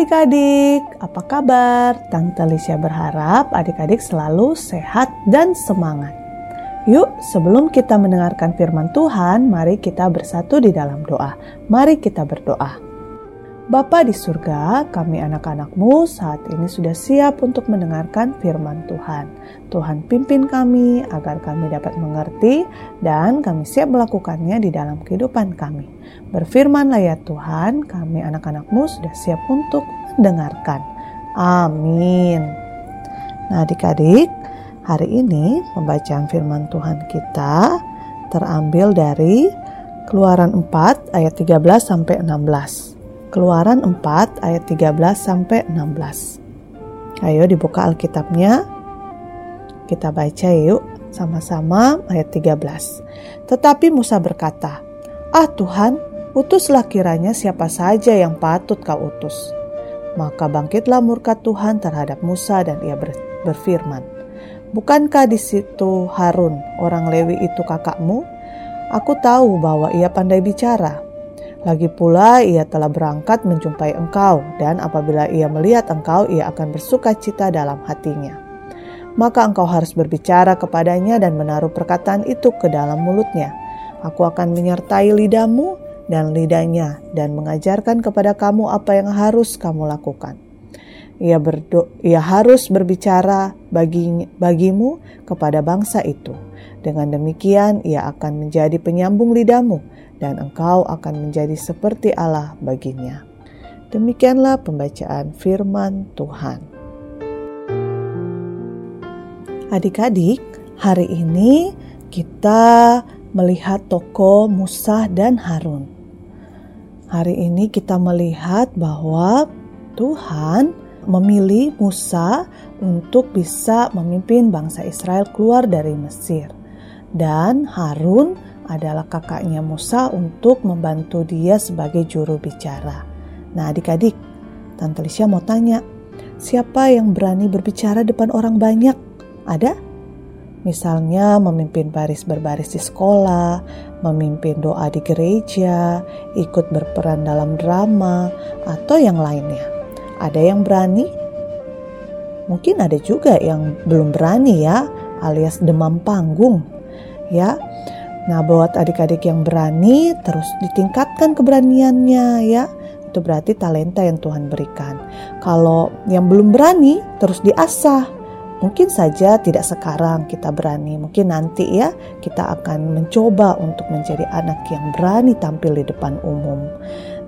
Adik-adik, apa kabar? Tante Lisha berharap adik-adik selalu sehat dan semangat. Yuk, sebelum kita mendengarkan firman Tuhan, mari kita bersatu di dalam doa. Mari kita berdoa. Bapa di surga, kami anak-anakmu saat ini sudah siap untuk mendengarkan firman Tuhan. Tuhan pimpin kami agar kami dapat mengerti dan kami siap melakukannya di dalam kehidupan kami. Berfirmanlah ya Tuhan, kami anak-anakmu sudah siap untuk mendengarkan. Amin. Nah adik-adik, hari ini pembacaan firman Tuhan kita terambil dari Keluaran 4 ayat 13 sampai 16. Keluaran 4 ayat 13 sampai 16. Ayo dibuka Alkitabnya. Kita baca yuk sama-sama ayat 13. Tetapi Musa berkata, "Ah Tuhan, utuslah kiranya siapa saja yang patut kau utus." Maka bangkitlah murka Tuhan terhadap Musa dan ia berfirman, "Bukankah di situ Harun, orang Lewi itu kakakmu? Aku tahu bahwa ia pandai bicara." Lagi pula ia telah berangkat menjumpai engkau, dan apabila ia melihat engkau, ia akan bersuka cita dalam hatinya. Maka engkau harus berbicara kepadanya dan menaruh perkataan itu ke dalam mulutnya. Aku akan menyertai lidahmu dan lidahnya, dan mengajarkan kepada kamu apa yang harus kamu lakukan. Ia, berdo ia harus berbicara bagi, bagimu kepada bangsa itu. Dengan demikian, ia akan menjadi penyambung lidahmu dan engkau akan menjadi seperti Allah baginya. Demikianlah pembacaan firman Tuhan. Adik-adik, hari ini kita melihat toko Musa dan Harun. Hari ini kita melihat bahwa Tuhan memilih Musa untuk bisa memimpin bangsa Israel keluar dari Mesir. Dan Harun adalah kakaknya Musa untuk membantu dia sebagai juru bicara. Nah adik-adik, Tante Lisha mau tanya, siapa yang berani berbicara depan orang banyak? Ada? Misalnya memimpin baris berbaris di sekolah, memimpin doa di gereja, ikut berperan dalam drama, atau yang lainnya. Ada yang berani? Mungkin ada juga yang belum berani ya, alias demam panggung. Ya, Nah, buat adik-adik yang berani, terus ditingkatkan keberaniannya ya. Itu berarti talenta yang Tuhan berikan. Kalau yang belum berani, terus diasah. Mungkin saja tidak sekarang kita berani, mungkin nanti ya kita akan mencoba untuk menjadi anak yang berani tampil di depan umum.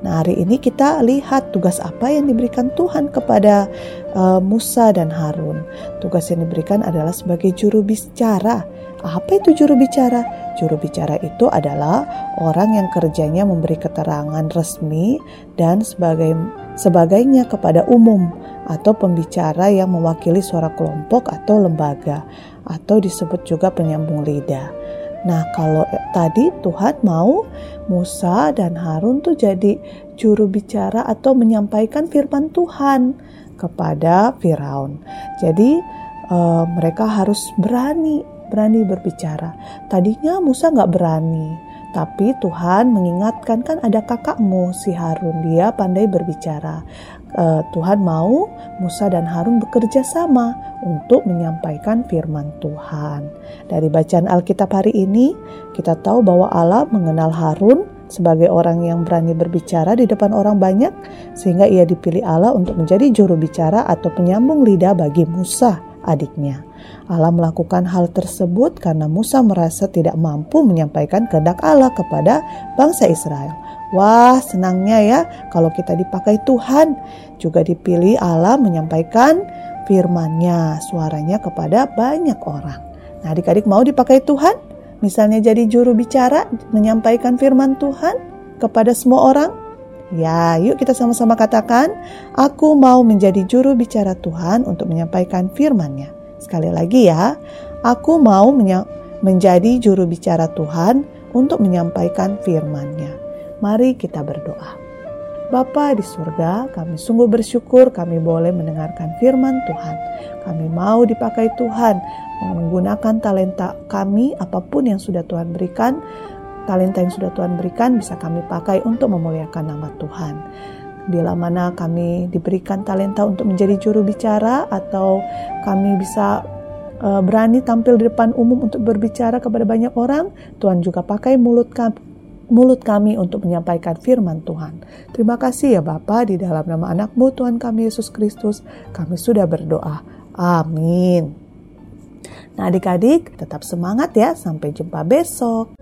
Nah, hari ini kita lihat tugas apa yang diberikan Tuhan kepada uh, Musa dan Harun. Tugas yang diberikan adalah sebagai juru bicara. Apa itu juru bicara? Juru bicara itu adalah orang yang kerjanya memberi keterangan resmi dan sebagai sebagainya kepada umum atau pembicara yang mewakili suara kelompok atau lembaga atau disebut juga penyambung lidah. Nah, kalau tadi Tuhan mau Musa dan Harun tuh jadi juru bicara atau menyampaikan firman Tuhan kepada Firaun. Jadi uh, mereka harus berani, berani berbicara. Tadinya Musa nggak berani, tapi Tuhan mengingatkan kan ada kakakmu si Harun, dia pandai berbicara uh, Tuhan mau Musa dan Harun bekerja sama untuk menyampaikan firman Tuhan. Dari bacaan Alkitab hari ini, kita tahu bahwa Allah mengenal Harun sebagai orang yang berani berbicara di depan orang banyak, sehingga ia dipilih Allah untuk menjadi juru bicara atau penyambung lidah bagi Musa, adiknya. Allah melakukan hal tersebut karena Musa merasa tidak mampu menyampaikan kehendak Allah kepada bangsa Israel. Wah, senangnya ya kalau kita dipakai Tuhan. Juga dipilih Allah menyampaikan firman-Nya, suaranya kepada banyak orang. Nah, adik-adik mau dipakai Tuhan? Misalnya jadi juru bicara menyampaikan firman Tuhan kepada semua orang? Ya, yuk kita sama-sama katakan, aku mau menjadi juru bicara Tuhan untuk menyampaikan firman-Nya. Sekali lagi ya, aku mau menjadi juru bicara Tuhan untuk menyampaikan firman-Nya. Mari kita berdoa. Bapa di surga, kami sungguh bersyukur kami boleh mendengarkan firman Tuhan. Kami mau dipakai Tuhan menggunakan talenta kami apa pun yang sudah Tuhan berikan. Talenta yang sudah Tuhan berikan bisa kami pakai untuk memuliakan nama Tuhan. bila mana kami diberikan talenta untuk menjadi juru bicara atau kami bisa uh, berani tampil di depan umum untuk berbicara kepada banyak orang, Tuhan juga pakai mulut kami, mulut kami untuk menyampaikan firman Tuhan. Terima kasih ya Bapa di dalam nama anakmu Tuhan kami Yesus Kristus, kami sudah berdoa. Amin. Nah adik-adik tetap semangat ya, sampai jumpa besok.